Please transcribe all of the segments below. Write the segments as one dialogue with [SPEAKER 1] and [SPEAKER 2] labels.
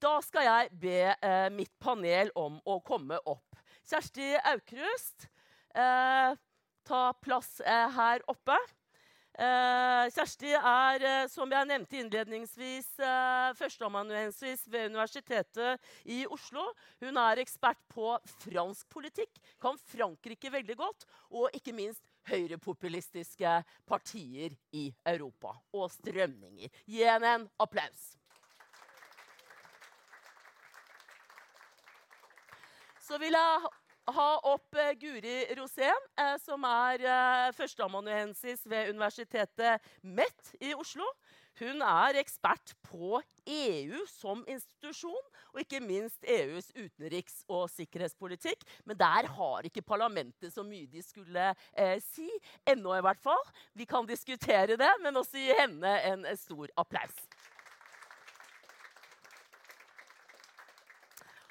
[SPEAKER 1] da skal jeg be eh, mitt panel om å komme opp. Kjersti Aukrust, eh, ta plass eh, her oppe. Eh, Kjersti er, eh, som jeg nevnte innledningsvis, eh, førsteamanuensis ved Universitetet i Oslo. Hun er ekspert på fransk politikk, kan Frankrike veldig godt, og ikke minst høyrepopulistiske partier i Europa og strømninger. Gi henne en applaus. Så vil jeg ha opp eh, Guri Rosén, eh, som er eh, førsteamanuensis ved Universitetet MET i Oslo. Hun er ekspert på EU som institusjon, og ikke minst EUs utenriks- og sikkerhetspolitikk. Men der har ikke parlamentet så mye de skulle eh, si. Ennå, i hvert fall. Vi kan diskutere det, men også gi henne en stor applaus.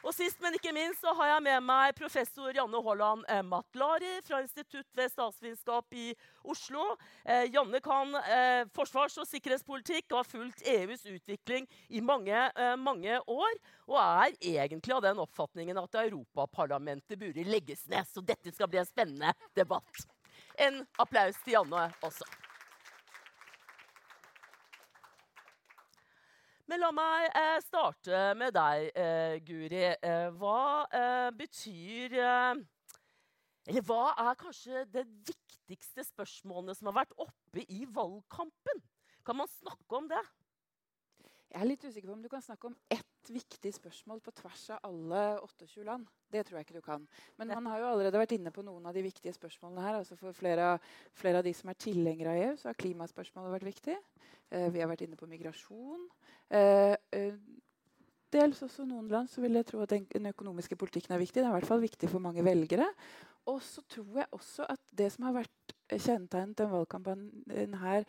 [SPEAKER 1] Og Sist, men ikke minst, så har jeg med meg professor Janne Haaland eh, Matlari fra Institutt ved statsvitenskap i Oslo. Eh, Janne kan eh, forsvars- og sikkerhetspolitikk og har fulgt EUs utvikling i mange, eh, mange år. Og er egentlig av den oppfatningen at Europaparlamentet burde legges ned. Så dette skal bli en spennende debatt. En applaus til Janne også. Men la meg eh, starte med deg, eh, Guri. Eh, hva eh, betyr eh, Eller hva er kanskje det viktigste spørsmålet som har vært oppe i valgkampen? Kan man snakke om det?
[SPEAKER 2] Jeg er litt usikker på om du kan snakke om ett viktig spørsmål på tvers av alle 28 land. Det tror jeg ikke du kan. Men man har jo allerede vært inne på noen av de viktige spørsmålene her. altså For flere, flere av de som er tilhengere av EU, så har klimaspørsmålet vært viktig. Eh, vi har vært inne på migrasjon. Eh, eh, dels også noen land så vil jeg tro at den, den, økonomiske politikken er viktig. Den er i hvert fall viktig for mange velgere. Og så tror jeg også at det som har vært kjennetegnet den valgkampanjen her,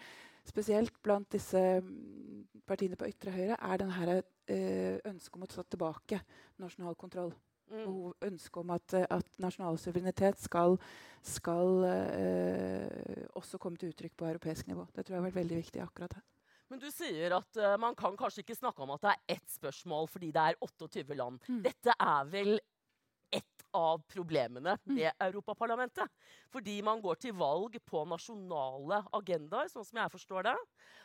[SPEAKER 2] spesielt blant disse mm, partiene på ytre høyre, er denne eh, ønsket om å ta tilbake nasjonal kontroll. Mm. Ønsket om at, at, nasjonal suverenitet skal, skal eh, også komme til uttrykk på europeisk nivå. Det tror jeg har vært veldig viktig akkurat her.
[SPEAKER 1] Men du sier at uh, man kan kanskje ikke snakke om at det er ett spørsmål fordi det er 28 land. Mm. Dette er vel ett av problemene mm. med mm. Europaparlamentet. Fordi man går til valg på nasjonale agendaer, sånn som jeg forstår det.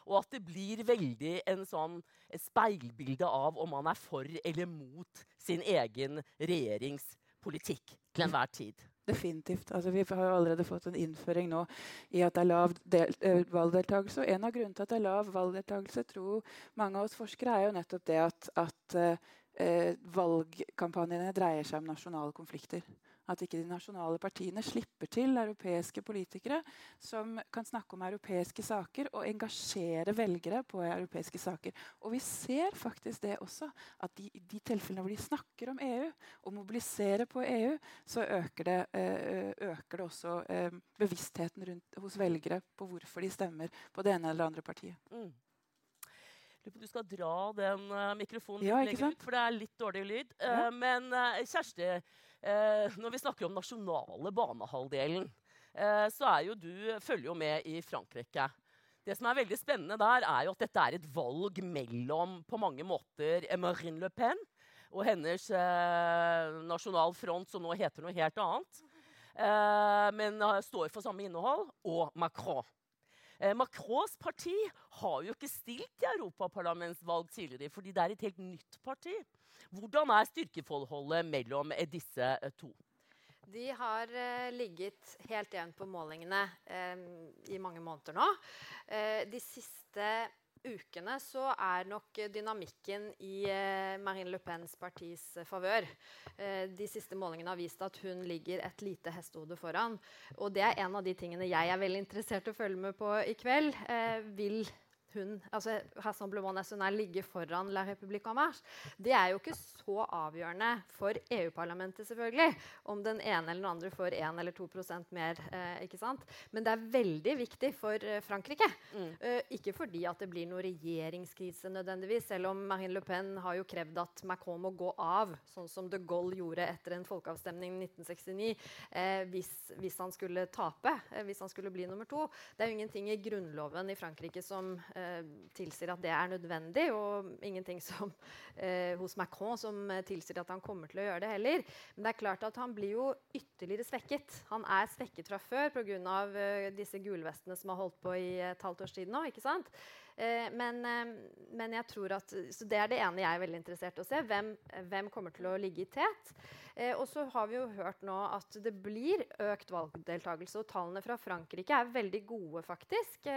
[SPEAKER 1] Og at det blir veldig en sånn speilbilde av om man er for eller mot sin egen regjeringspolitikk til enhver tid.
[SPEAKER 2] Definitivt. Altså, vi har allerede fått en innføring nå i at det er lav uh, valgdeltakelse. Og en av grunnene til at det er lav valgdeltakelse, tror mange av oss forskere, er jo nettopp det at, at uh, valgkampanjene dreier seg om nasjonale konflikter. At ikke de nasjonale partiene slipper til europeiske politikere som kan snakke om europeiske saker og engasjere velgere på europeiske saker. Og vi ser faktisk det også. At i de, de, tilfellene hvor de snakker om EU og mobiliserer på EU, så øker det, eh, øker det også eh, bevisstheten rundt, hos velgere på hvorfor de stemmer på det ene eller andre partiet. Mm.
[SPEAKER 1] Du skal dra den uh, mikrofonen ja, litt lenger ut, for det er litt dårlig lyd. Uh, Men uh, Kjersti, når vi snakker om nasjonale banehalvdelen, eh, så er jo du, følger jo med i Frankrike. Det som er veldig spennende der, er jo at dette er et valg mellom på mange måter Marine Le Pen og hennes eh, Nasjonal Front, som nå heter noe helt annet, eh, men står for samme innhold, og Macron. Eh, Macrons parti har jo ikke stilt i europaparlamentsvalg tidligere, fordi det er et helt nytt parti. Hvordan er styrkeforholdet mellom eh, disse eh, to?
[SPEAKER 3] De har eh, ligget helt jevnt på målingene eh, i mange måneder nå. Eh, de siste ukene så er nok dynamikken i Marine Le Pens partis favør. de siste målingene har vist at hun ligger et lite hestehode foran. Og det er en av de tingene jeg er veldig interessert i å følge med på i kveld. vil hun, altså Rassemblement National ligger foran La République en Marche, det er jo ikke så avgjørende for EU-parlamentet selvfølgelig, om den ene eller den andre får 1 eller 2 mer. Eh, ikke sant? Men det er veldig viktig for eh, Frankrike. Mm. Eh, ikke fordi at det blir noe regjeringskrise nødvendigvis, selv om Marine Le Pen har jo krevd at Macron må gå av, sånn som de Gaulle gjorde etter en folkeavstemning i 1969, eh, hvis, hvis, han skulle tape, eh, hvis han skulle bli nummer to. Det er jo ingenting i grunnloven i Frankrike som uh, tilsier at det er nødvendig, og ingenting som, uh, hos Macron som tilsier at han kommer til å gjøre det heller. Men det er klart at han blir jo ytterligere svekket. Han er svekket fra før pga. Uh, disse gulvestene som har holdt på i et halvt års tid nå. ikke sant? Uh, men, uh, men, jeg tror at, så det er det ene jeg er veldig interessert i å se. Hvem, hvem kommer til å ligge i tet? Eh, og så har vi jo hørt nå at det blir økt valgdeltakelse. Og tallene fra Frankrike er veldig gode, faktisk.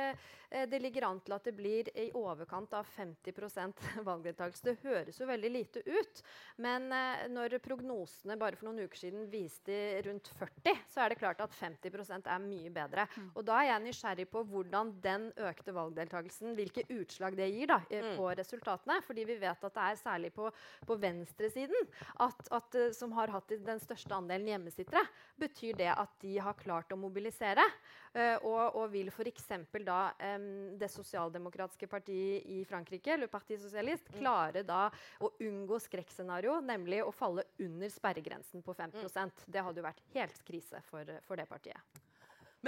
[SPEAKER 3] det ligger an til at det blir i overkant av 50% valgdeltakelse. Det høres jo veldig lite ut. Men når prognosene bare for noen uker siden viste rundt 40, så er det klart at 50 er mye bedre. Mm. Og da er jeg nysgjerrig på hvordan den økte valgdeltakelsen hvilke utslag det gir da, mm. på resultatene. Fordi vi vet at det er særlig på, på venstresiden at, at, eh, som har hatt den største andelen hjemmesittere, betyr det at de har klart å mobilisere. Uh, og, og, vil f.eks. da det sosialdemokratiske partiet i Frankrike, Le Parti Socialiste, mm. klare da å unngå skrekkscenario, nemlig å falle under sperregrensen på 5 mm. Det hadde jo vært helt krise for, for det partiet.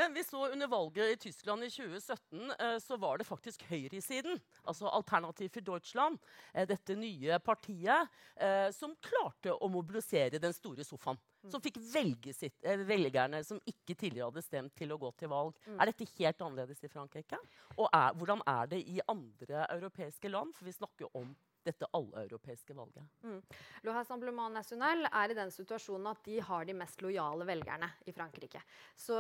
[SPEAKER 1] Men vi så under valget i Tyskland i 2017 eh, så var det faktisk høyresiden, altså Alternativ for Deutschland, eh, dette nye partiet, eh, som klarte å mobilisere den store sofaen. Som fikk sitt, velgerne som ikke tidligere hadde stemt, til å gå til valg. Mm. Er dette helt annerledes i Frankrike? Og er, hvordan er det i andre europeiske land? For vi snakker om dette alleuropeiske valget. Mm.
[SPEAKER 3] Le National er i den situasjonen at de har de mest lojale velgerne i Frankrike. Så,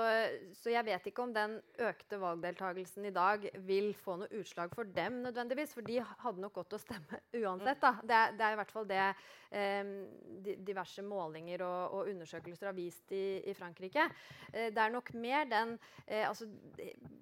[SPEAKER 3] så jeg vet ikke om den økte valgdeltakelsen i dag vil få noe utslag for dem nødvendigvis, for de hadde nok godt å stemme uansett. Da. Det, det er i hvert fall det eh, diverse målinger og, og, undersøkelser har vist i, i Frankrike. Eh, det er nok mer den eh, altså,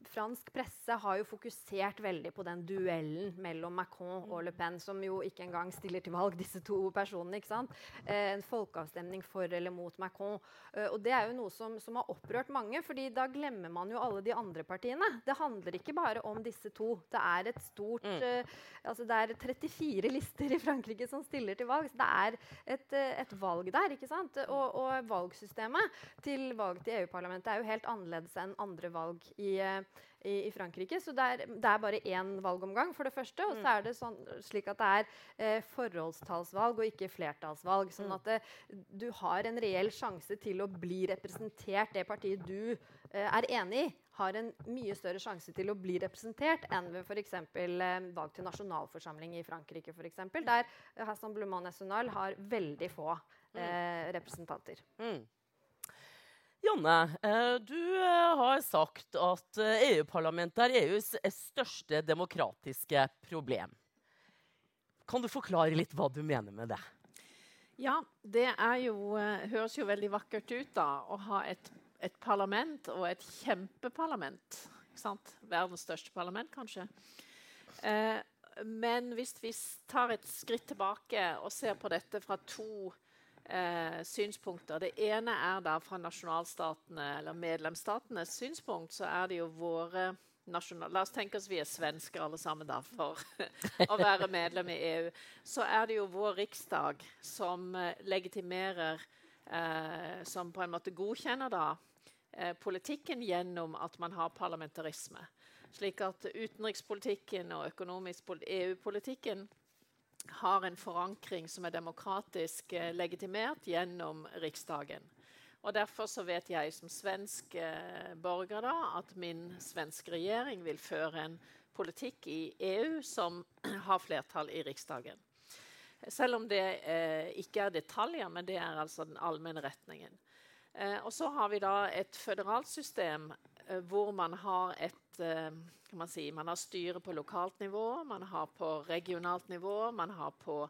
[SPEAKER 3] Fransk presse har jo fokusert veldig på den duellen mellom Macron og Le Pen, som jo ikke engang stiller til valg, disse to personene. ikke sant? Eh, en folkeavstemning for eller mot Macron. Eh, og det er jo noe som, som, har opprørt mange, fordi da glemmer man jo alle de andre partiene. Det handler ikke bare om disse to. Det er et stort mm. eh, altså Det er 34 lister i Frankrike som stiller til valg. Så det er et, et valg der. ikke sant? Og, og valgsystemet til valg til EU-parlamentet er jo helt annerledes enn andre valg i eh, i, i Frankrike. Så det er, det er, bare én valgomgang, for det første. Og så mm. er det sånn, slik at det er eh, forholdstallsvalg og ikke flertallsvalg. Sånn mm. at det, du har en reell sjanse til å bli representert, det partiet du eh, er enig i har en mye større sjanse til å bli representert enn ved f.eks. Eh, valg til nasjonalforsamling i Frankrike, for eksempel, der Rassemblement National har veldig få mm. eh, representanter. Mm.
[SPEAKER 1] Janne, eh, du eh, har sagt at EU-parlamentet eh, e er EUs største demokratiske problem. Kan du forklare litt hva du mener med det?
[SPEAKER 4] Ja, det jo, høres jo veldig vakkert ut da, å ha et, et parlament, og et kjempeparlament. Verdens største parlament, kanskje. Eh, men hvis vi tar et skritt tilbake og ser på dette fra to eh, synspunkter. Det ene er da fra nasjonalstatene eller medlemsstatenes synspunkt, så er det jo våre nasjonal... La oss tenke oss vi er svensker alle sammen da, for å være medlem i EU. Så er det jo vår riksdag som eh, legitimerer eh, Som på en måte godkjenner da eh, politikken gjennom at man har parlamentarisme. Slik at utenrikspolitikken og økonomisk Har en forankring som er demokratisk eh, legitimert gjennom Riksdagen. Og Derfor så vet jeg som svensk eh, borger da, at min svenske regjering vil føre en politikk i EU som har flertall i Riksdagen. Selv om det eh, ikke er detaljer, men det er altså den allmenne retningen. Eh, og så har vi da et føderalt system eh, hvor man har et eh, kan man si. Man har styret på lokalt nivå, man har på regionalt nivå, man har på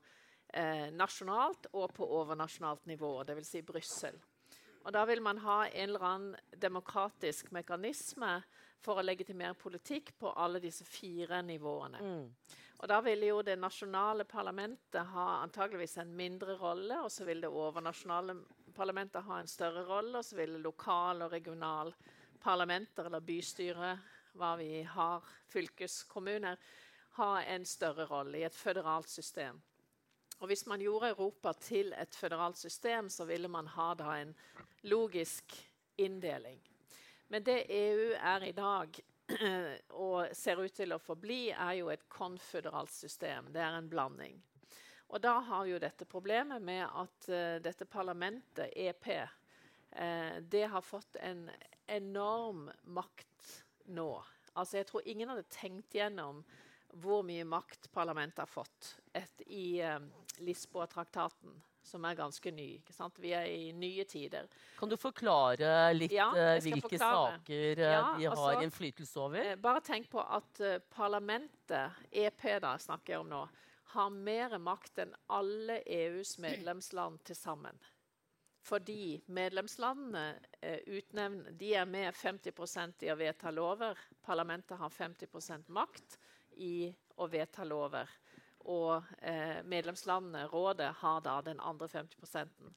[SPEAKER 4] eh, nasjonalt og på overnasjonalt nivå, dvs. Si Brussel. Og da vil man ha en eller annen demokratisk mekanisme for å legitimere politikk på alle disse fire nivåene. Mm. Og da vil jo det nasjonale parlamentet ha antageligvis en mindre rolle, og så vil det overnasjonale parlamentet ha en større rolle, og så vil lokal og regional parlamenter eller bystyre hva vi har, fylkeskommuner, ha en større rolle i et føderalt system. Og Hvis man gjorde Europa til et føderalt system, så ville man ha en logisk inndeling. Men det EU er i dag, og ser ut til å forbli, er jo et konføderalt system. Det er en blanding. Og da har jo dette problemet med at uh, dette parlamentet, EP, uh, det har fått en enorm makt nå. Altså, jeg tror ingen hadde tenkt gjennom hvor mye makt parlamentet har fått et, i eh, Lisboa-traktaten som er ganske ny. Vi er i nye tider.
[SPEAKER 1] Kan du forklare litt ja, hvilke forklare. saker ja, de har altså, innflytelse over?
[SPEAKER 4] Bare tenk på at uh, parlamentet, EP da snakker jeg om nå, har mer makt enn alle EUs medlemsland til sammen. Fordi medlemslandene eh, utnevner, de er med 50% i å vedta lover. Parlamentet har 50% makt i å vedta lover. Og eh, medlemslandene, rådet, har da den andre 50%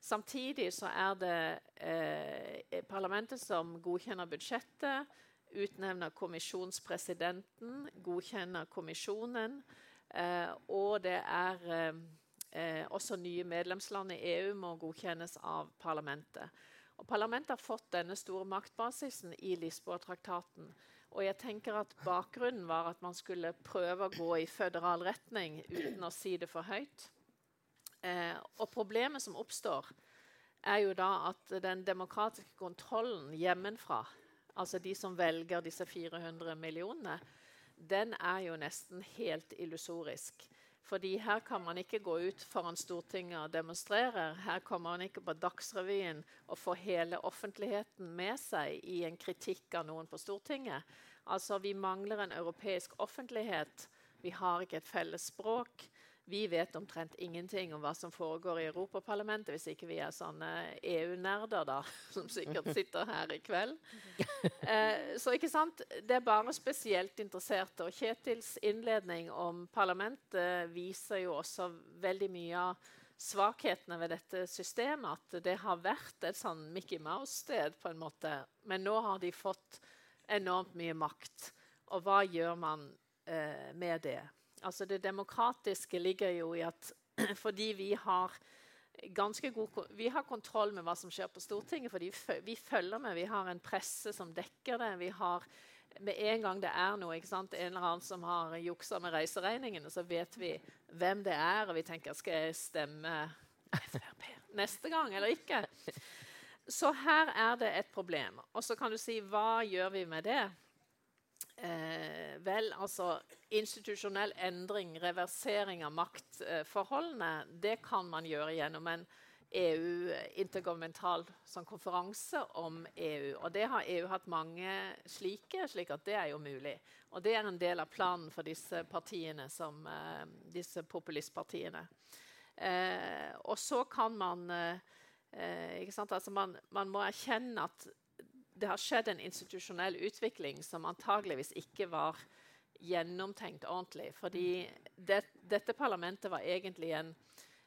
[SPEAKER 4] Samtidig så er det eh, parlamentet som godkjenner budsjettet, utnevner kommisjonspresidenten, godkjenner kommisjonen. Og det er eh, også nye medlemsland i EU må godkjennes av parlamentet. Og Parlamentet har fått denne store maktbasisen i Lisboa-traktaten. Og jeg tenker at Bakgrunnen var at man skulle prøve å gå i føderal retning uten å si det for høyt. Eh, og Problemet som oppstår, er jo da at den demokratiske kontrollen hjemmefra, altså de som velger disse 400 millionene, den er jo nesten helt illusorisk. Fordi her kan man ikke gå ut foran Stortinget og demonstrere. Her kommer man ikke på Dagsrevyen og får hele offentligheten med seg i en kritikk av noen på Stortinget. Altså, Vi mangler en europeisk offentlighet. Vi har ikke et felles språk. Vi vet omtrent ingenting om hva som foregår i Europaparlamentet, hvis ikke vi er sånne EU-nerder, da, som sikkert sitter her i kveld. Eh, så ikke sant? Det er bare spesielt interesserte. Og Kjetils innledning om parlamentet viser jo også veldig mye av svakhetene ved dette systemet. At det har vært et sånn Mickey Mouse-sted, på en måte. Men nå har de fått enormt mye makt. Og hva gjør man eh, med det? Altså det demokratiske ligger jo i at fordi vi har ganske god Vi har kontroll med hva som skjer på Stortinget, fordi vi følger med. Vi har en presse som dekker det. vi har med en gang det er noe, en eller annen som har juksa med reiseregningene, så vet vi hvem det er, og vi tenker skal jeg stemme Frp neste gang eller ikke? Så her er det et problem. Og så kan du si hva gjør vi med det? Eh, vel, altså Institusjonell endring, reversering av maktforholdene, det kan man gjøre gjennom en EU-intergovernmental sånn konferanse om EU. Og det har EU hatt mange slike, slik at det er jo mulig. Og det er en del av planen for disse partiene, som, eh, disse populistpartiene. Eh, og så kan man eh, altså man, man må erkjenne at det har skjedd en institusjonell utvikling som antageligvis ikke var gjennomtenkt ordentlig. Fordi det, dette parlamentet var egentlig en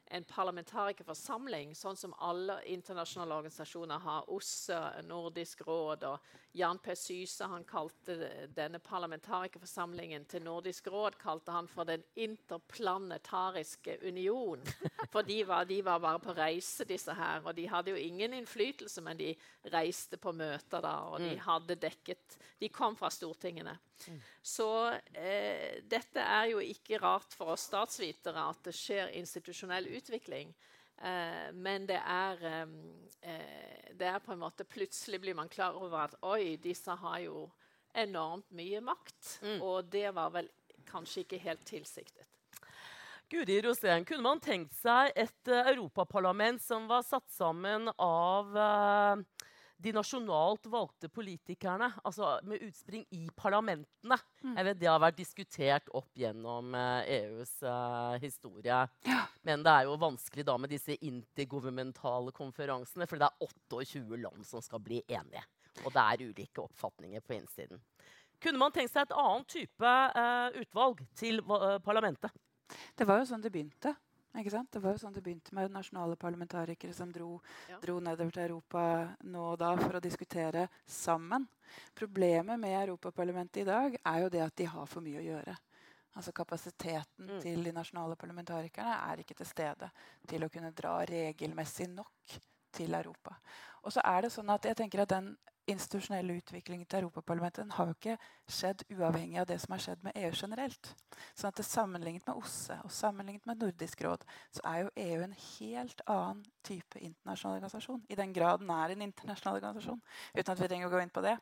[SPEAKER 4] en parlamentarikerforsamling, sånn som alle internasjonale organisasjoner har. OSSE, Nordisk råd og Jan P. Syse han kalte denne parlamentarikerforsamlingen til Nordisk råd kalte han for Den interplanetariske union. For de var, de var, bare på reise, disse her. Og de hadde jo ingen innflytelse, men de reiste på møter da, og de mm. hadde dekket De kom fra stortingene. Så eh, dette er jo ikke rart for oss statsvitere at det skjer institusjonell utvikling. Eh, men det er, eh, eh, det er på en måte Plutselig blir man klar over at oi, disse har jo enormt mye makt. Mm. Og det var vel kanskje ikke helt tilsiktet.
[SPEAKER 1] Guri Rosén, kunne man tenkt seg et uh, europaparlament som var satt sammen av uh, de nasjonalt valgte politikerne, altså med utspring i parlamentene. Mm. Jeg vet Det har vært diskutert opp gjennom uh, EUs uh, historie. Ja. Men det er jo vanskelig da med disse intergovernmentale konferansene, for det er 28 land som skal bli enige. Og det er ulike oppfatninger på innsiden. Kunne man tenkt seg et annet type uh, utvalg til parlamentet?
[SPEAKER 2] Det var jo sånn det begynte. Ikke sant? Det var jo sånn det begynte med nasjonale parlamentarikere som dro, ja. dro, nedover til Europa nå og da for å diskutere sammen. Problemet med Europaparlamentet i dag er jo det at de har for mye å gjøre. Altså Kapasiteten mm. til de nasjonale parlamentarikerne er ikke til stede til å kunne dra regelmessig nok til Europa. Og så er det sånn at jeg tenker at den institusjonelle utviklingen til Europaparlamentet har jo ikke skjedd uavhengig av det som har skjedd med EU generelt. Sånn at det Sammenlignet med OSSE og sammenlignet med Nordisk råd så er jo EU en helt annen type internasjonal organisasjon. I den grad den er en internasjonal organisasjon. uten at vi trenger å gå inn på det.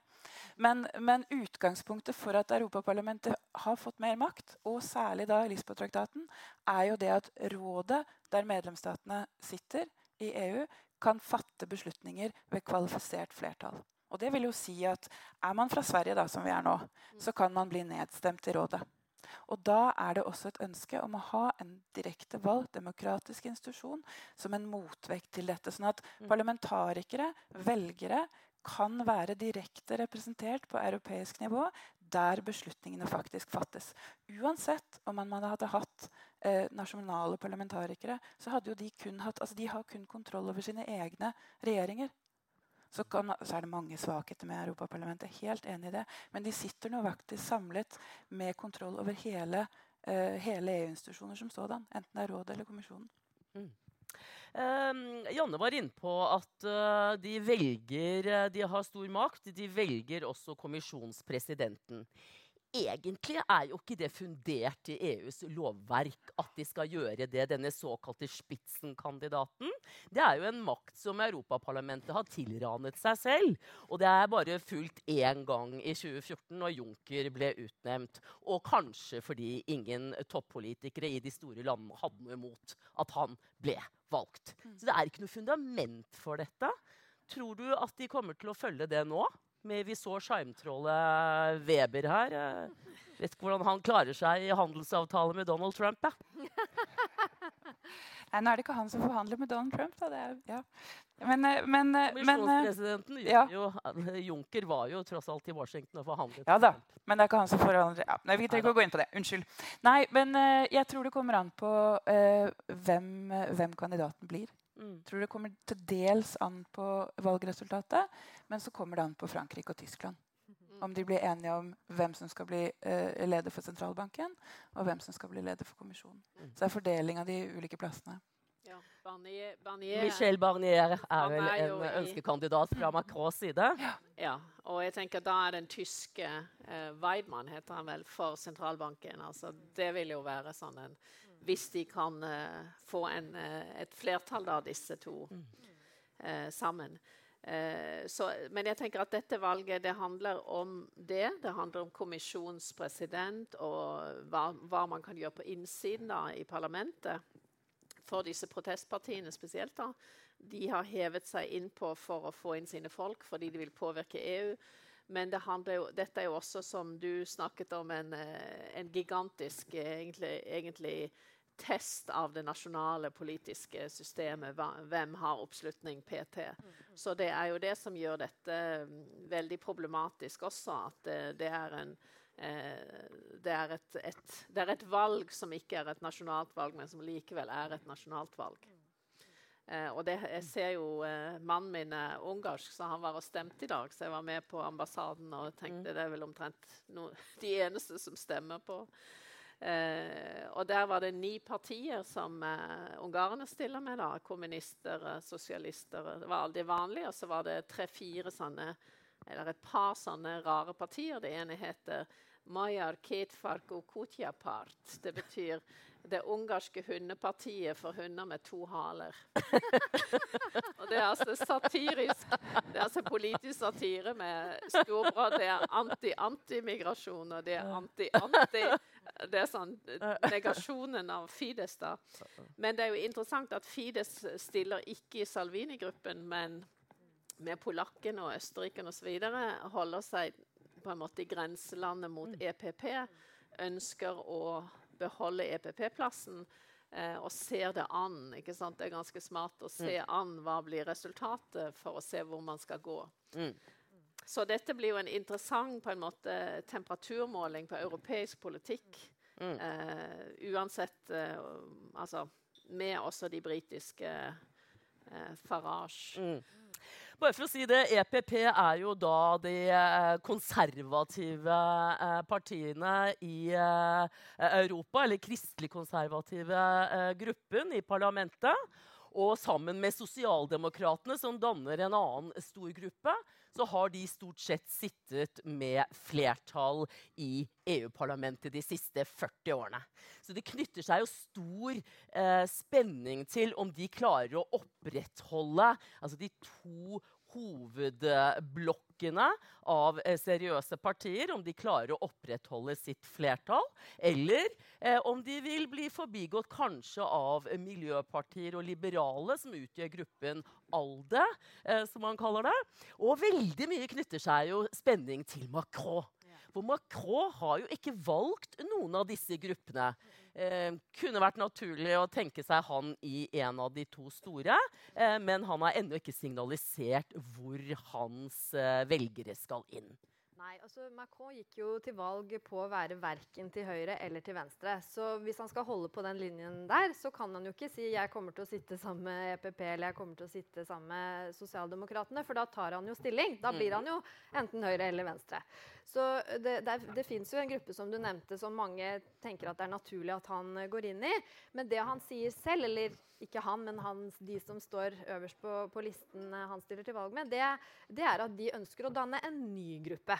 [SPEAKER 2] Men, men utgangspunktet for at Europaparlamentet har fått mer makt, og særlig da Lisboa-traktaten, er jo det at rådet, der medlemsstatene sitter i EU, kan fatte beslutninger ved kvalifisert flertall. Og det vil jo si at Er man fra Sverige, da, som vi er nå, så kan man bli nedstemt i rådet. Og Da er det også et ønske om å ha en direkte valgt demokratisk institusjon som en motvekt til dette. Sånn at mm. parlamentarikere, velgere, kan være direkte representert på europeisk nivå der beslutningene faktisk fattes. Uansett om man hadde hatt eh, nasjonale parlamentarikere, så hadde jo de kun hatt, altså de har kun kontroll over sine egne regjeringer. Så, kan, så, er det mange svakheter med Europaparlamentet. Helt enig i det. Men de sitter nå faktisk samlet med kontroll over hele, uh, hele EU-institusjoner som sådan. Enten det er rådet eller kommisjonen. Mm.
[SPEAKER 1] Um, Janne var inne på at uh, de velger uh, De har stor makt. De velger også kommisjonspresidenten egentlig er jo ikke det fundert i EUs lovverk at de skal gjøre det, denne såkalte Spitzenkandidaten. Det er jo en makt som Europaparlamentet har tilranet seg selv. Og det er bare fulgt én gang i 2014, når Juncker ble utnevnt. Og kanskje fordi ingen toppolitikere i de store landene hadde noe imot at han ble valgt. Så det er ikke noe fundament for dette. Tror du at de kommer til å følge det nå? Med vi så sjarmtrollet Weber her. Jeg vet ikke hvordan han klarer seg i handelsavtale med Donald Trump. Ja.
[SPEAKER 2] Nei, nå er det ikke han som forhandler med Donald Trump. Da. Er, ja. Men, eh, men,
[SPEAKER 1] eh, men eh, ja. jo, Juncker var jo tross alt i Washington og forhandlet.
[SPEAKER 2] Ja da, men det er ikke han som forhandler ja, nei, Vi trenger ikke å gå inn på det. Unnskyld. Nei, men jeg tror det kommer an på uh, hvem, hvem kandidaten blir. Mm. tror det kommer til dels an på valgresultatet, men så kommer det an på Frankrike og Tyskland. Mm. Om de blir enige om hvem som skal bli eh, leder for sentralbanken, og hvem som skal bli leder for kommisjonen. Mm. Så det er fordeling av de ulike plassene.
[SPEAKER 1] Ja, Barnier, Barnier, Michel Barnier er vel en ønskekandidat fra Macrons side.
[SPEAKER 4] Ja. ja. og jeg tenker da er den tyske eh, Weidmann heter han vel, for sentralbanken. Altså, det vil jo være sånn en hvis de kan uh, få en, uh, et flertall av disse to uh, sammen. Så, men jeg tenker at dette valget det handler om det. Det handler om kommisjonspresident og hva, hva man kan gjøre på innsiden da, i parlamentet. For disse protestpartiene spesielt. da. De har hevet seg innpå for å få inn sine folk fordi de vil påvirke EU. Men det jo, dette er jo også, som du snakket om, en, en gigantisk egentlig, egentlig test av det nasjonale politiske systemet. Hvem har oppslutning PT? Så det er jo det som gjør dette mm, veldig problematisk også. At det, det er en eh, det, er et, et, det er et valg som ikke er et nasjonalt valg, men som likevel er et nasjonalt valg. Eh, og det, jeg ser jo eh, Mannen min er ungarsk, så han var og stemte i dag. Så jeg var med på ambassaden og tenkte mm. det er vel omtrent no, de eneste som stemmer på Eh, og der var det ni partier som eh, ungarerne stiller med. da, Kommunister, eh, sosialister Det var aldri vanlige. Og så var det tre-fire sånne eller et par sånne rare partier. Det ene heter Majar Ketfarko Kutjapart. Det betyr det ungarske hundepartiet for hunder med to haler. og det er altså satirisk. Det er altså politisk satire med storbra. Det er anti-antimigrasjon, og det er anti-anti Det er sånn negasjonen av Fides, da. Men det er jo interessant at Fides stiller ikke i Salvini-gruppen, men med polakkene og østerrikerne osv. holder seg på en måte i grenselandet mot EPP. Ønsker å beholde EPP-plassen eh, og ser det an. ikke sant? Det er ganske smart å se mm. an hva blir resultatet, for å se hvor man skal gå. Mm. Så dette blir jo en interessant på en måte, temperaturmåling på europeisk politikk. Mm. Eh, uansett eh, Altså med også de britiske eh, Farage.
[SPEAKER 1] Bare for å si det, EPP er jo da de eh, konservative eh, partiene i eh, Europa, eller kristelig konservative gruppen i parlamentet. Og sammen med Sosialdemokratene, som danner en annen stor gruppe, så har de stort sett sittet med flertall i EU-parlamentet de siste 40 årene. Så det knytter seg jo stor eh, spenning til om de klarer å opprettholde altså de to hovedblokkene av eh, seriøse partier, om de klarer å opprettholde sitt flertall, eller eh, om de vil bli forbigått kanskje av miljøpartier og liberale, som utgjør gruppen ALDE, eh, som man kaller det. Og veldig mye knytter seg jo spenning til Macron. For Macron har jo ikke valgt noen av disse gruppene. Eh, kunne vært naturlig å tenke seg han i en av de to store, eh, men han har ennå ikke signalisert hvor hans eh, velgere skal inn.
[SPEAKER 3] Nei, altså Macron gikk jo til valg på å være verken til høyre eller til venstre. Så hvis han skal holde på den linjen der, så kan han jo ikke si jeg kommer til å sitte sammen med EPP eller jeg kommer til å sitte sammen med Sosialdemokratene, for da tar han jo stilling. Da blir han jo enten høyre eller venstre. Så det, det, det fins jo en gruppe som du nevnte, som mange tenker at det er naturlig at han går inn i. Men det han sier selv, eller ikke han, men hans, de som står øverst på, på listen han stiller til valg med, det, det er at de ønsker å danne en ny gruppe.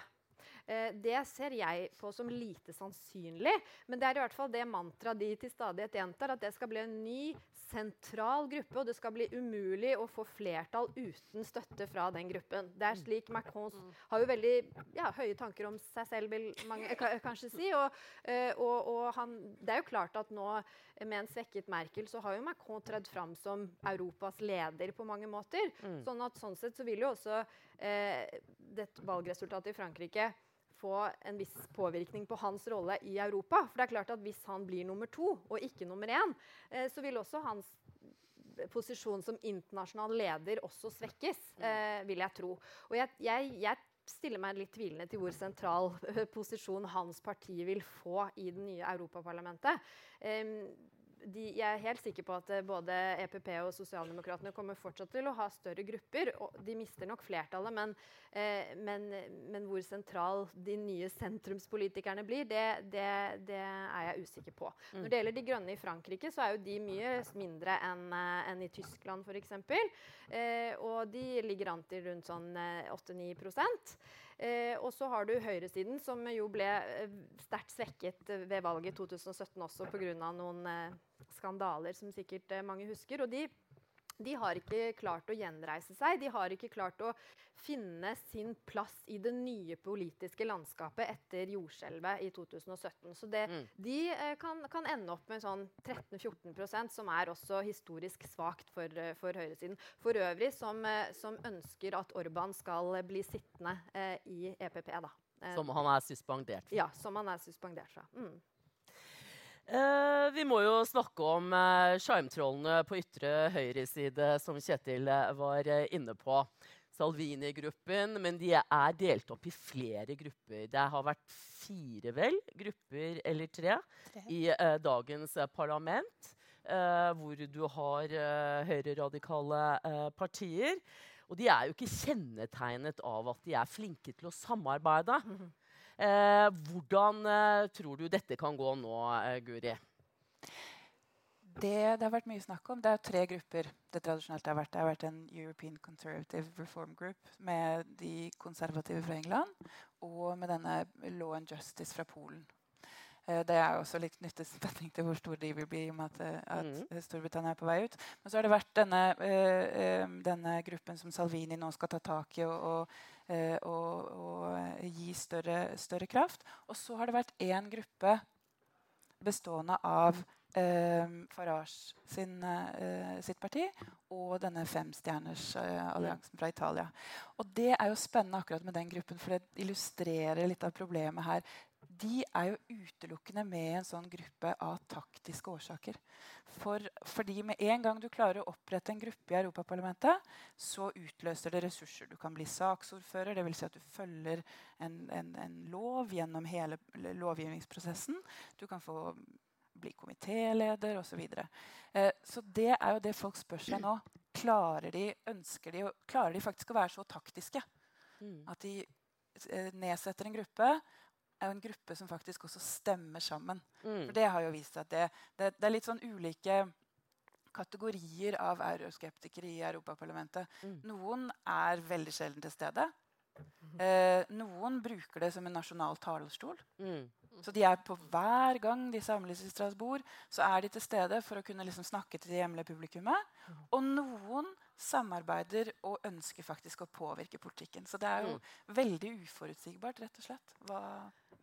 [SPEAKER 3] Eh, det ser jeg på som lite sannsynlig, men det er i hvert fall det mantraet de til stadighet gjentar, at det skal bli en ny, sentral gruppe, og det skal bli umulig å få flertall uten støtte fra den gruppen. Det er slik Macron har jo veldig ja, høye tanker om seg selv, vil mange kanskje si. Og, eh, og, og han, det er jo klart at nå, med en svekket Merkel, så har jo Macron tredd fram som Europas leder på mange måter. Mm. Sånn at sånn sett så vil jo også eh, valgresultatet i Frankrike få en viss påvirkning på hans rolle i Europa. For det er klart at Hvis han blir nummer to og ikke nummer én, eh, så vil også hans posisjon som internasjonal leder også svekkes, mm. eh, vil jeg tro. Og jeg, jeg, jeg, stiller meg litt tvilende til hvor sentral posisjon hans parti vil få i det nye Europaparlamentet. Um, de, jeg er helt sikker på at eh, både EPP og Sosialdemokratene kommer fortsatt til å ha større grupper. og De mister nok flertallet, men, eh, men, men hvor sentral de nye sentrumspolitikerne blir, det, det, det er jeg usikker på. Mm. Når det gjelder De grønne i Frankrike, så er jo de mye mindre enn eh, en i Tyskland f.eks. Eh, og de ligger an til rundt sånn 8-9 eh, Eh, og så har du høyresiden, som jo ble sterkt svekket ved valget i 2017 også pga. noen skandaler som sikkert eh, mange husker. Og de, de, har ikke klart å gjenreise seg. De har ikke klart å finne sin plass i det nye politiske landskapet etter jordskjelvet i 2017. Så det, mm. de eh, kan, kan, ende opp med sånn 13-14% som er også historisk svakt for, eh, for høyresiden. For øvrig som, som, ønsker at Orban skal bli sittende eh, i EPP. da.
[SPEAKER 1] Som han er suspendert
[SPEAKER 3] fra? Ja, som han er suspendert fra. Mm.
[SPEAKER 1] Eh, vi må jo snakke om eh, sjarmtrollene på ytre høyreside, som Kjetil eh, var eh, inne på. Salvini-gruppen, men de er delt opp i flere grupper. Det har vært fire vel, grupper eller tre, tre. i eh, dagens eh, parlament. hvor du har høyreradikale partier. Og de er jo ikke kjennetegnet av at de er flinke til å samarbeide. Mm -hmm. Eh, hvordan eh, tror du dette kan gå nå, eh, Guri?
[SPEAKER 2] Det det har vært mye snakk om, det er tre grupper det tradisjonelt har vært. Det har vært en European Conservative Reform Group med de konservative fra England og med denne Law and Justice fra Polen. Det er også litt knyttet spenning til hvor stor de vil bli i og med at, at mm. Storbritannia er på vei ut. Men så har det vært denne, denne gruppen som Salvini nå skal ta tak i og, og og, og, gi større, større, kraft. Og så har det vært én gruppe bestående av eh, Farage sin, eh, sitt parti og denne femstjerners eh, fra Italia. Og Det er jo spennende akkurat med den gruppen, for det illustrerer litt av problemet her de er jo utelukkende med en sånn gruppe av taktiske årsaker. For, fordi med en gang du klarer å opprette en gruppe i Europaparlamentet, så utløser det ressurser. Du kan bli saksordfører, dvs. Si at du følger en, en, en, lov gjennom hele lovgivningsprosessen. Du kan få bli komitéleder osv. Så, eh, så det er jo det folk spør seg nå. Klarer de, ønsker de, klarer de faktisk å være så taktiske mm. at de eh, nedsetter en gruppe er jo en gruppe som faktisk også stemmer sammen. Mm. For det har jo vist seg at det, det, det, er litt sånn ulike kategorier av euroskeptikere i Europaparlamentet. Mm. Noen er veldig sjelden til stede. Eh, noen bruker det som en nasjonal talerstol. Mm. Så de er på hver gang de samles i Strasbourg, så er de til stede for å kunne liksom snakke til det hjemlige publikummet. Og noen samarbeider og ønsker faktisk å påvirke politikken. Så det er jo mm. veldig uforutsigbart, rett og slett. Hva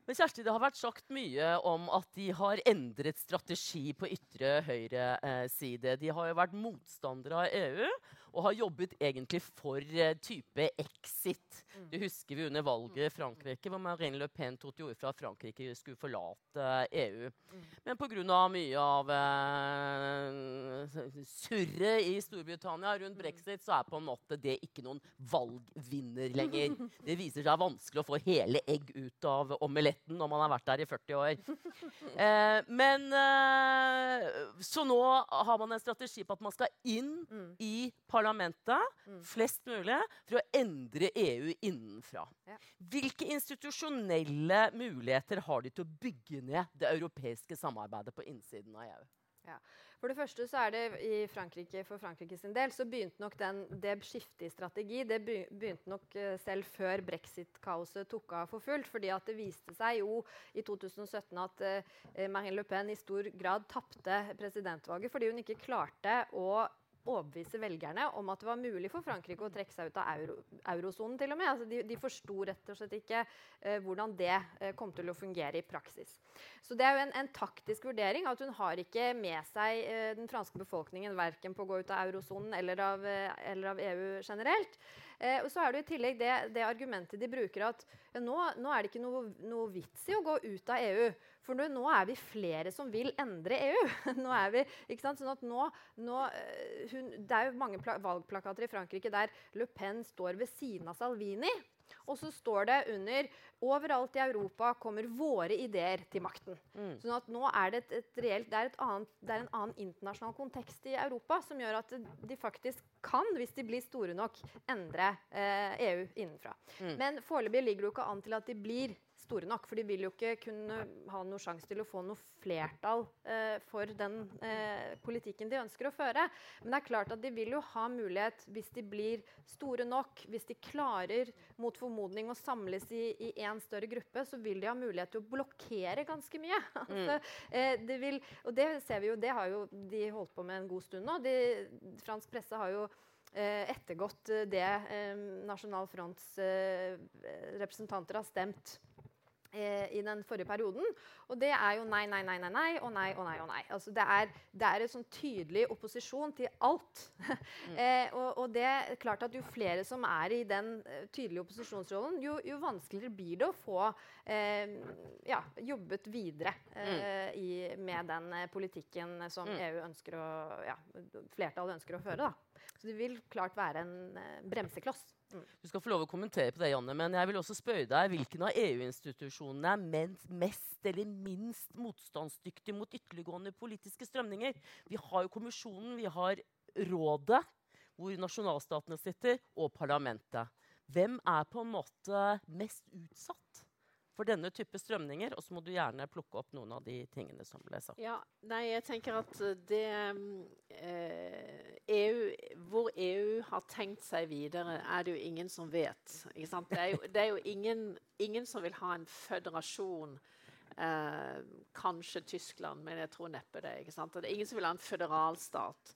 [SPEAKER 1] men Kjersti, det har vært sagt mye om at de har endret strategi på ytre høyre eh, side. De har jo vært motstandere av EU og har jobbet egentlig for uh, type exit. Mm. Det husker vi under valget i Frankrike, hvor Marine Le Pen tok til orde for at Frankrike skulle forlate EU. Mm. Men pga. mye av uh, surret i Storbritannia rundt mm. brexit, så er på en måte det ikke noen valgvinner lenger. Det viser seg vanskelig å få hele egg ut av omeletten når man har vært der i 40 år. Eh, men Så nå har man en strategi på at man skal inn mm. i parlamentet parlamentet, mm. flest mulig, for å endre EU innenfra. Ja. Hvilke institusjonelle muligheter har de til å bygge ned det europeiske samarbeidet på innsiden av EU?
[SPEAKER 3] Ja. For det første så er det i Frankrike, For Frankrike sin del så begynte nok den, det skiftet i strategi det begynte nok uh, selv før brexit-kaoset tok av for fullt. fordi at det viste seg jo i 2017 at eh, Marine Le Pen i stor grad tapte presidentvalget fordi hun ikke klarte å overbevise velgerne om at det var mulig for Frankrike å trekke seg ut av euro, eurosonen. til og med. Altså de, de forsto rett og slett ikke eh, hvordan det eh, kom til å fungere i praksis. Så det er jo en, en, taktisk vurdering at hun har ikke med seg eh, den franske befolkningen verken på å gå ut av eurosonen eller, eh, eller, av EU generelt. Eh, og så er det i tillegg det, det argumentet de bruker at nå, nå, er det ikke noe, noe vits i å gå ut av EU. For nå, nå, er vi flere som vil endre EU. nå er vi, ikke sant? Sånn at nå, nå eh, hun, Det er jo mange valgplakater i Frankrike der Le Pen står ved siden av Salvini. Og så står det under Overalt i Europa kommer våre ideer til makten. Mm. Sånn at nå er det, et, et reelt, det er, et annet, det er en annen internasjonal kontekst i Europa som gjør at de faktisk kan, hvis de blir store nok, endre eh, EU innenfra. Mm. Men foreløpig ligger det jo ikke an til at de blir store nok. For de vil jo ikke kunne ha noen sjanse til å få noe flertall eh, for den eh, politikken de ønsker å føre. Men det er klart at de vil jo ha mulighet, hvis de blir store nok, hvis de klarer mot formodning å samles i én større gruppe, så vil de ha mulighet til å blokkere ganske mye. altså, eh, det vil, og det ser vi jo, det har jo de holdt på med en god stund nå. De, fransk presse har jo eh, ettergått det eh, Nasjonal Fronts eh, representanter har stemt Eh, i den forrige perioden. Og det er jo nei, nei, nei, nei, nei og nei og nei. og nei. Altså det, er, det er en sånn tydelig opposisjon til alt. Mm. eh, og, og, det er klart at jo flere som er i den uh, tydelige opposisjonsrollen, jo, jo, vanskeligere blir det å få eh, ja, jobbet videre eh, mm. i, med den uh, politikken som mm. EU ønsker å, ja, flertallet ønsker å føre. Da. Så det vil klart være en uh, bremsekloss.
[SPEAKER 1] Du skal få lov å kommentere på det, Janne, men jeg vil også spørre deg hvilken av EU-institusjonene er mest eller minst motstandsdyktig mot ytterliggående politiske strømninger? Vi har jo Kommisjonen, vi har Rådet, hvor nasjonalstatene sitter, og parlamentet. Hvem er på en måte mest utsatt? For denne type strømninger. Og så må du gjerne plukke opp noen av de tingene som ble sagt.
[SPEAKER 4] Ja, nei, jeg tenker at det eh, EU, Hvor EU har tenkt seg videre, er det jo ingen som vet. Det er, jo, det er jo, ingen, ingen som vil ha en føderasjon. Eh, kanskje Tyskland, men jeg tror neppe det. ikke sant? Det er ingen som vil ha en føderalstat.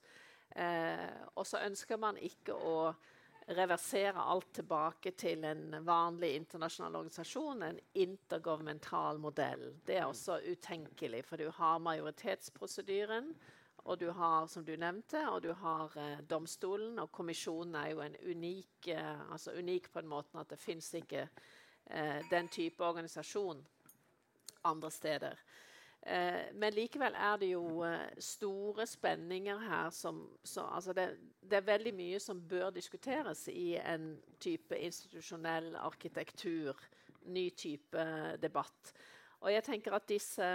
[SPEAKER 4] Eh, og så ønsker man ikke å reversere alt tilbake til en vanlig internasjonal organisasjon, en intergovernmental modell. Det er også utenkelig, for du har majoritetsprosedyren, og du har, som du nevnte, og du har eh, domstolen, og kommisjonen er jo en unik, eh, altså unik på en måte at det fins ikke eh, den type organisasjon andre steder. Eh, men likevel er det jo eh, store spenninger her som så, altså det, det, er veldig mye som bør diskuteres i en type institusjonell arkitektur. Ny type debatt. Og jeg tenker at disse,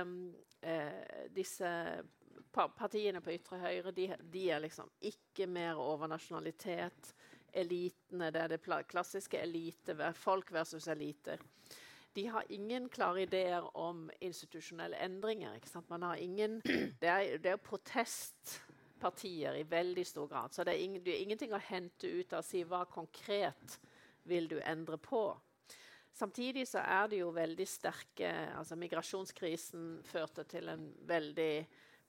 [SPEAKER 4] eh, disse partiene på ytre høyre de, de, er liksom ikke mer over nasjonalitet. Elitene, det er det klassiske elite, folk versus elite de har ingen klare ideer om institusjonelle endringer. Ingen, det, er, det er protestpartier i veldig stor grad. Så det er, ing, det er ingenting å hente ut av å si hva konkret vil du endre på. Samtidig så er det jo veldig sterke altså Migrasjonskrisen førte til en veldig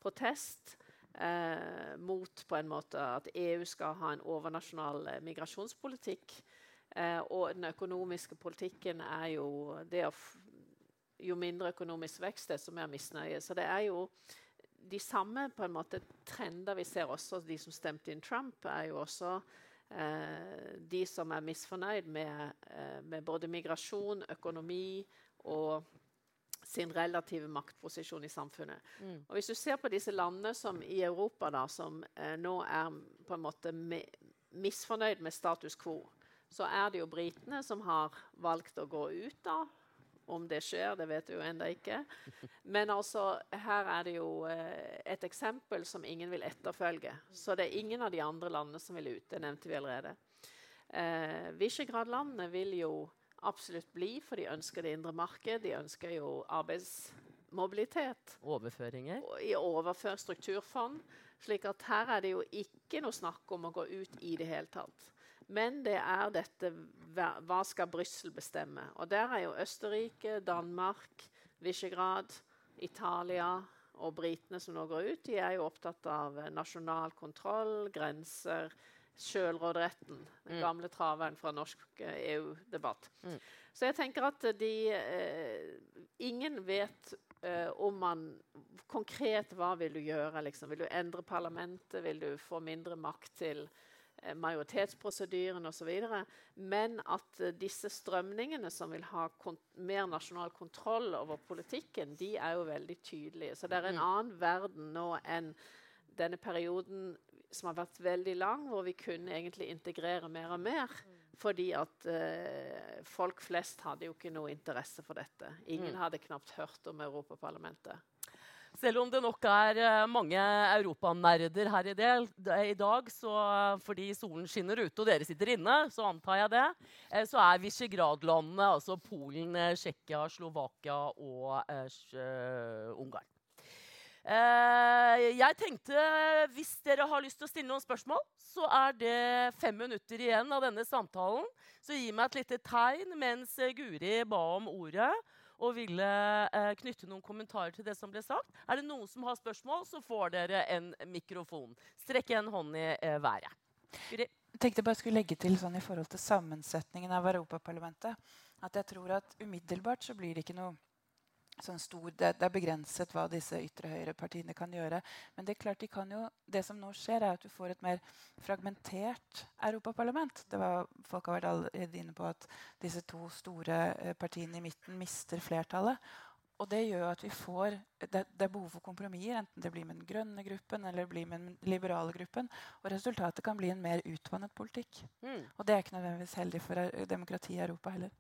[SPEAKER 4] protest eh, mot på en måte at EU skal ha en overnasjonal eh, migrasjonspolitikk. Eh, og den økonomiske politikken er jo det å Jo mindre økonomisk vekst, desto mer misnøye. Så det er jo de samme på en måte trender vi ser også de som stemte inn Trump, er jo også Eh, de som er misfornøyd med, eh, med, både migrasjon, økonomi og sin relative maktposisjon i samfunnet. Mm. Og Hvis du ser på disse landene som i Europa da, som eh, nå er på en måte misfornøyd med status quo, så er det jo britene som har valgt å gå ut da, om det skjer, det vet vi jo ennå ikke. Men altså, her er det jo eh, et eksempel som ingen vil etterfølge. Så det er ingen av de andre landene som vil ut. Det nevnte vi allerede. Eh, Visegrad-landene vil jo absolutt bli, for de ønsker det indre marked. De ønsker jo arbeidsmobilitet.
[SPEAKER 1] Overføringer?
[SPEAKER 4] I overfør strukturfond. slik at her er det jo ikke noe snakk om å gå ut i det hele tatt. Men det er dette Hva skal Brussel bestemme? Og der er jo Østerrike, Danmark, Visegrad, Italia og britene som nå går ut, de er jo opptatt av nasjonal kontroll, grenser, sjølråderetten. Den mm. gamle traveren fra norsk EU-debatt. Eh, e mm. Så jeg tenker at de eh, Ingen vet eh, om man Konkret hva vil du gjøre? Liksom? Vil du endre parlamentet? Vil du få mindre makt til Eh, majoritetsprosedyren osv. Men at uh, disse strømningene som vil ha mer nasjonal kontroll over politikken, de er jo veldig tydelige. Så det er en mm. annen verden nå enn denne perioden som har vært veldig lang, hvor vi kunne egentlig integrere mer og mer. Mm. Fordi at uh, folk flest hadde jo ikke noe interesse for dette. Ingen mm. hadde knapt hørt om Europaparlamentet.
[SPEAKER 1] Selv om det nok er eh, mange europanerder her i, del, i dag, så fordi solen skinner ute og dere sitter inne, så antar jeg det, eh, så er Visegrad-landene, altså Polen, eh, Tsjekkia, Slovakia og uh, Ungarn. Uh, jeg tenkte, Hvis dere har lyst til å stille noen spørsmål, så er det fem minutter igjen av denne samtalen. Så gi meg et lite tegn mens Guri ba om ordet og ville eh, knytte noen kommentarer til det som ble sagt. Er det noen som har spørsmål, så får dere en mikrofon. Strekk en hånd i eh, været.
[SPEAKER 2] Guri? Jeg tenkte bare skulle legge til sånn i forhold til sammensetningen av Europaparlamentet at jeg tror at umiddelbart så blir det ikke noe sånn stor, det, det, er begrenset hva disse ytre høyre-partiene kan gjøre. Men det klart de kan jo, det som nå skjer, er at du får et mer fragmentert europaparlament. Det var, folk har vært allerede inne på at disse to store eh, partiene i midten mister flertallet. Og det gjør at vi får det, det, er behov for kompromisser, enten det blir med den grønne gruppen eller det blir med den liberale gruppen. Og resultatet kan bli en mer utvannet politikk. Mm. Og det er ikke nødvendigvis heldig for eh, demokratiet i Europa heller.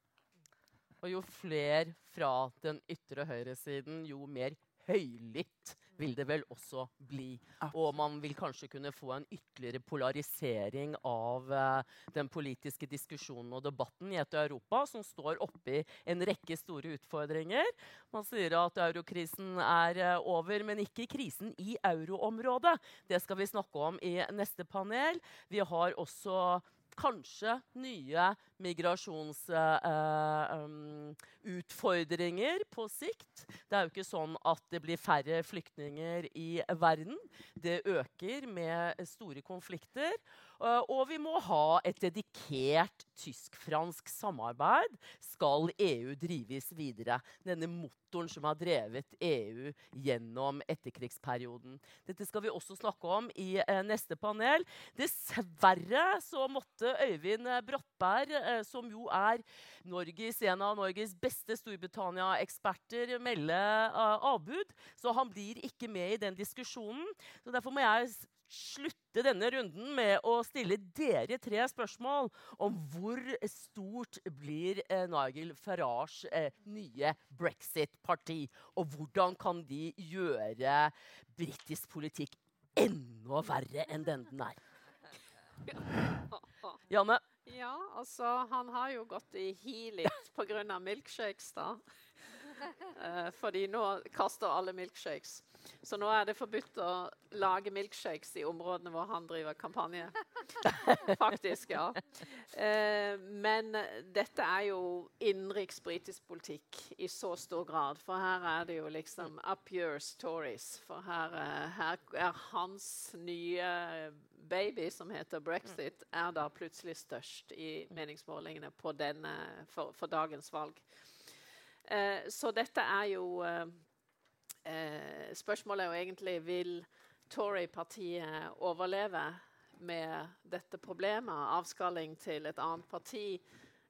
[SPEAKER 1] Og jo flere fra den ytre høyresiden, jo mer høylytt vil det vel også bli. Og man vil kanskje kunne få en ytterligere polarisering av uh, den politiske diskusjonen og debatten i et Europa som står oppi en rekke store utfordringer. Man sier at eurokrisen er uh, over, men ikke krisen i euroområdet. Det skal vi snakke om i neste panel. Vi har også kanskje nye migrasjonsutfordringer uh, um, på sikt. Det er jo ikke sånn at det blir færre flyktninger i verden. Det øker med store konflikter. Uh, og vi må ha et dedikert tysk-fransk samarbeid. Skal EU drives videre? Denne motoren som har drevet EU gjennom etterkrigsperioden. Dette skal vi også snakke om i neste panel. Dessverre så måtte Øyvind Brottberg, som jo er Norges, en av Norges beste Storbritannia-eksperter, melde avbud. Så han blir ikke med i den diskusjonen. Så derfor må jeg slutte denne runden med å stille dere tre spørsmål om hvor stort blir eh, Nigel Farages eh, nye brexit-parti? Og hvordan kan de gjøre britisk politikk enda verre enn den den er? Janne?
[SPEAKER 4] Ja, altså Han har jo gått i hi litt pga. milkshakes, da. Uh, fordi nå kaster alle milkshakes. Så nå er det forbudt å lage milkshakes i områdene hvor han driver kampanje. Faktisk, ja. Eh, men dette er jo innenriks britisk politikk i så stor grad. For her er det jo liksom up your stories. For her, uh, her er hans nye baby, som heter brexit, er da plutselig størst i meningsmålingene denne, for, for, dagens valg. Eh, så dette er jo eh, eh, Spørsmålet er jo egentlig vil Tory-partiet overleve med dette problemet, avskalling til et annet parti,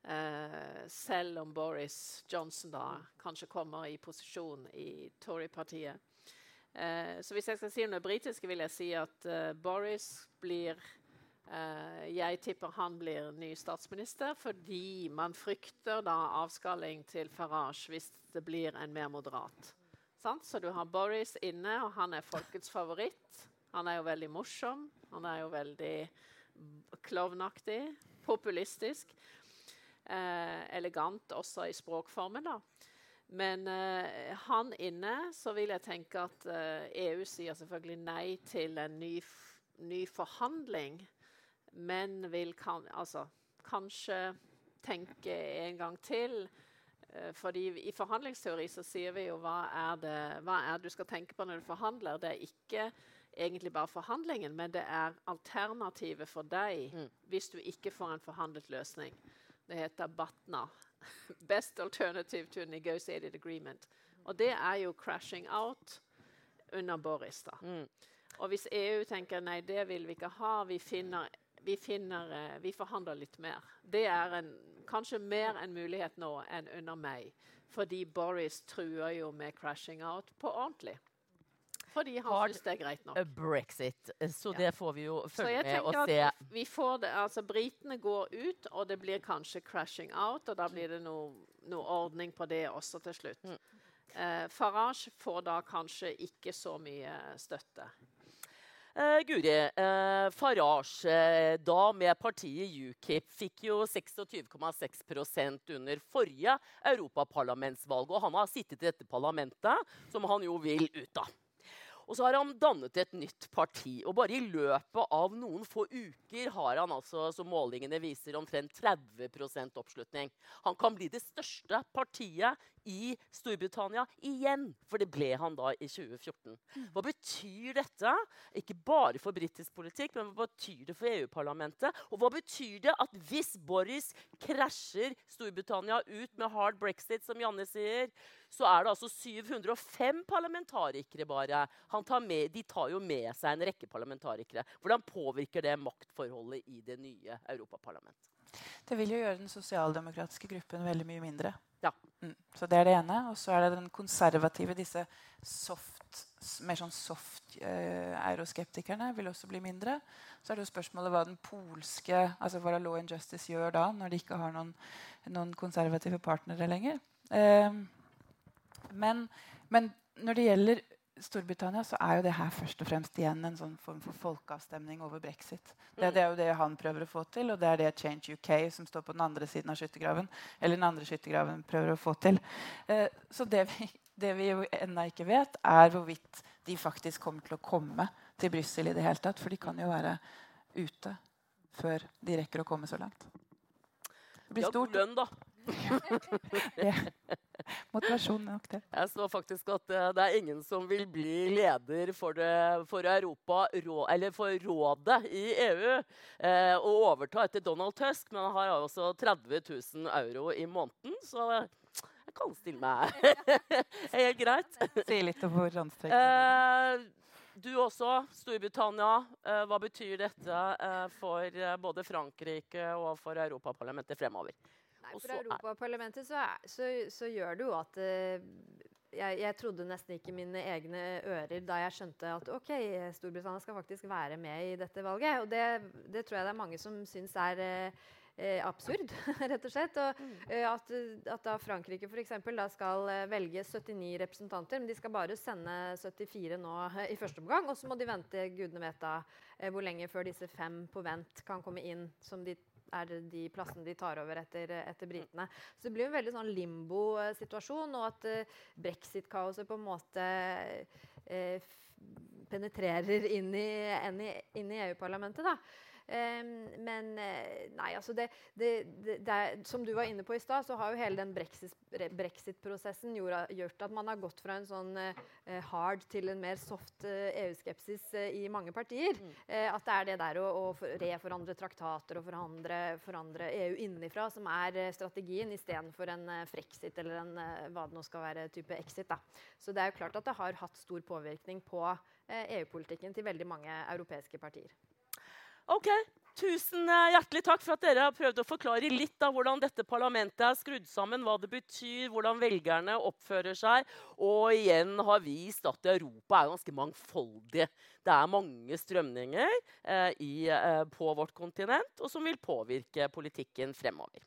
[SPEAKER 4] eh, selv om Boris Johnson da kanskje kommer i posisjon i Tory-partiet. Eh, så hvis jeg skal si noe britiske, vil jeg si at eh, Boris blir Uh, jeg tipper han blir ny statsminister fordi man frykter da avskalling til Farage hvis det blir en mer moderat. Sant? Så du har Boris inne, og han er folkets favoritt. Han er jo veldig morsom. Han er jo veldig klovnaktig, populistisk. Eh, elegant også i språkformen, da. Men eh, han inne, så vil jeg tenke at EU sier selvfølgelig nei til en ny, ny forhandling men vil kan, altså, kanskje tenke en gang til. Uh, fordi I forhandlingsteori så sier vi jo hva er det hva er det du skal tenke på når du forhandler. Det er ikke egentlig bare forhandlingen, men det er alternativet for deg mm. hvis du ikke får en forhandlet løsning. Det heter BATNA. Best alternative to negotiated agreement. Og det er jo crashing out under Boris. da. Mm. Og hvis EU tenker nei, det vil vi ikke ha, vi finner vi, finner, eh, vi forhandler litt mer. Det er en, kanskje mer en mulighet nå enn under meg. Fordi Boris truer jo med 'crashing out' på ordentlig. Fordi han synes det er greit nok.
[SPEAKER 1] Brexit. Så det får vi jo følge med og se.
[SPEAKER 4] Vi får det, altså Britene går ut, og det blir kanskje 'crashing out'. Og da blir det noe, noe ordning på det også til slutt. Mm. Eh, Farage får da kanskje ikke så mye støtte.
[SPEAKER 1] Uh, Guri, uh, Farage, uh, da med partiet UKIP, fikk jo 26,6% under forrige europaparlamentsvalg. Og han har sittet i dette parlamentet, som han jo vil ut av. Og så har han dannet et nytt parti. Og bare i løpet av noen få uker har han altså, som målingene viser, omtrent 30% oppslutning. Han kan bli det største partiet i Storbritannia igjen. For det ble han da i 2014. Hva betyr dette? Ikke bare for britisk politikk, men hva betyr det for EU-parlamentet? Og hva betyr det at hvis Boris krasjer Storbritannia ut med hard brexit, som Janne sier, så er det altså 705 parlamentarikere bare. Tar med, de tar jo med seg en rekke parlamentarikere. Hvordan påvirker det maktforholdet i det nye Europaparlamentet?
[SPEAKER 2] Det vil jo gjøre den sosialdemokratiske gruppen veldig mye mindre.
[SPEAKER 1] Ja.
[SPEAKER 2] Mm. Så det er det ene. Og så er det den konservative, disse soft, mer sånn soft uh, euroskeptikerne vil også bli mindre. Så er det jo spørsmålet hva den polske altså hva Law and Justice gjør da, når de ikke har noen, noen konservative partnere lenger. Uh, men, men, når det gjelder Storbritannia så er jo det her først og fremst igjen en sånn form for folkeavstemning over brexit. Det, det, er jo det han prøver å få til, og det er det Change UK, som står på den andre siden av skyttergraven, eller den andre skyttergraven prøver å få til. Eh, så det vi, det vi jo ennå ikke vet, er hvorvidt de faktisk kommer til å komme til Brussel i det hele tatt. For de kan jo være ute før de rekker å komme så langt.
[SPEAKER 1] Det blir stort. Ja, lønn, da.
[SPEAKER 2] ja. Motivasjon nok til.
[SPEAKER 1] Jeg så faktisk at uh, det er ingen som vil bli leder for, det, for Europa, rå, eller for rådet i EU uh, og overta etter Donald Tusk, men han har også 30 000 euro i måneden. Så jeg kan stille meg helt greit.
[SPEAKER 2] Si litt om hvor anstrengende uh,
[SPEAKER 1] du også, Storbritannia. Hva betyr dette for både Frankrike og for Europaparlamentet fremover?
[SPEAKER 3] Nei, for Europaparlamentet så, så, så, gjør det jo at eh, jeg, jeg, trodde nesten ikke mine egne ører da jeg skjønte at ok, Storbritannia skal faktisk være med i dette valget. Og det, det tror jeg det er mange som syns er eh, eh absurd, rett og slett. Og, mm. eh, at, at, da Frankrike for eksempel, da skal eh, velge 79 representanter, men de skal bare sende 74 nå i første omgang. Og så må de vente gudene vet da hvor lenge før disse fem på vent kan komme inn, som de er de plassene de tar over etter, etter britene. Så det blir en veldig sånn limbo-situasjon, og at uh, brexit-kaoset på en måte uh, penetrerer inn i, i EU-parlamentet. da. Men eh, nei, altså det, det, det, Som du var inne på i stad, så har jo hele den brexit-prosessen brexit gjort at man har gått fra en sånn uh, hard til en mer soft EU-skepsis i mange partier. Mm. at det er det der å, å reforandre traktater og forandre, forandre EU innenfra som er strategien, istedenfor en frexit eller en hva det nå skal være, type exit. Da. Så det er jo klart at det har hatt stor påvirkning på EU-politikken til veldig mange europeiske partier.
[SPEAKER 1] Ok, Tusen eh, hjertelig takk for at dere har prøvd å forklare litt av hvordan dette parlamentet er skrudd sammen, hva det betyr, hvordan velgerne oppfører seg. Og igjen har vist at Europa er ganske mangfoldig. Det er mange strømninger eh, i, eh, på vårt kontinent og som vil påvirke politikken fremover.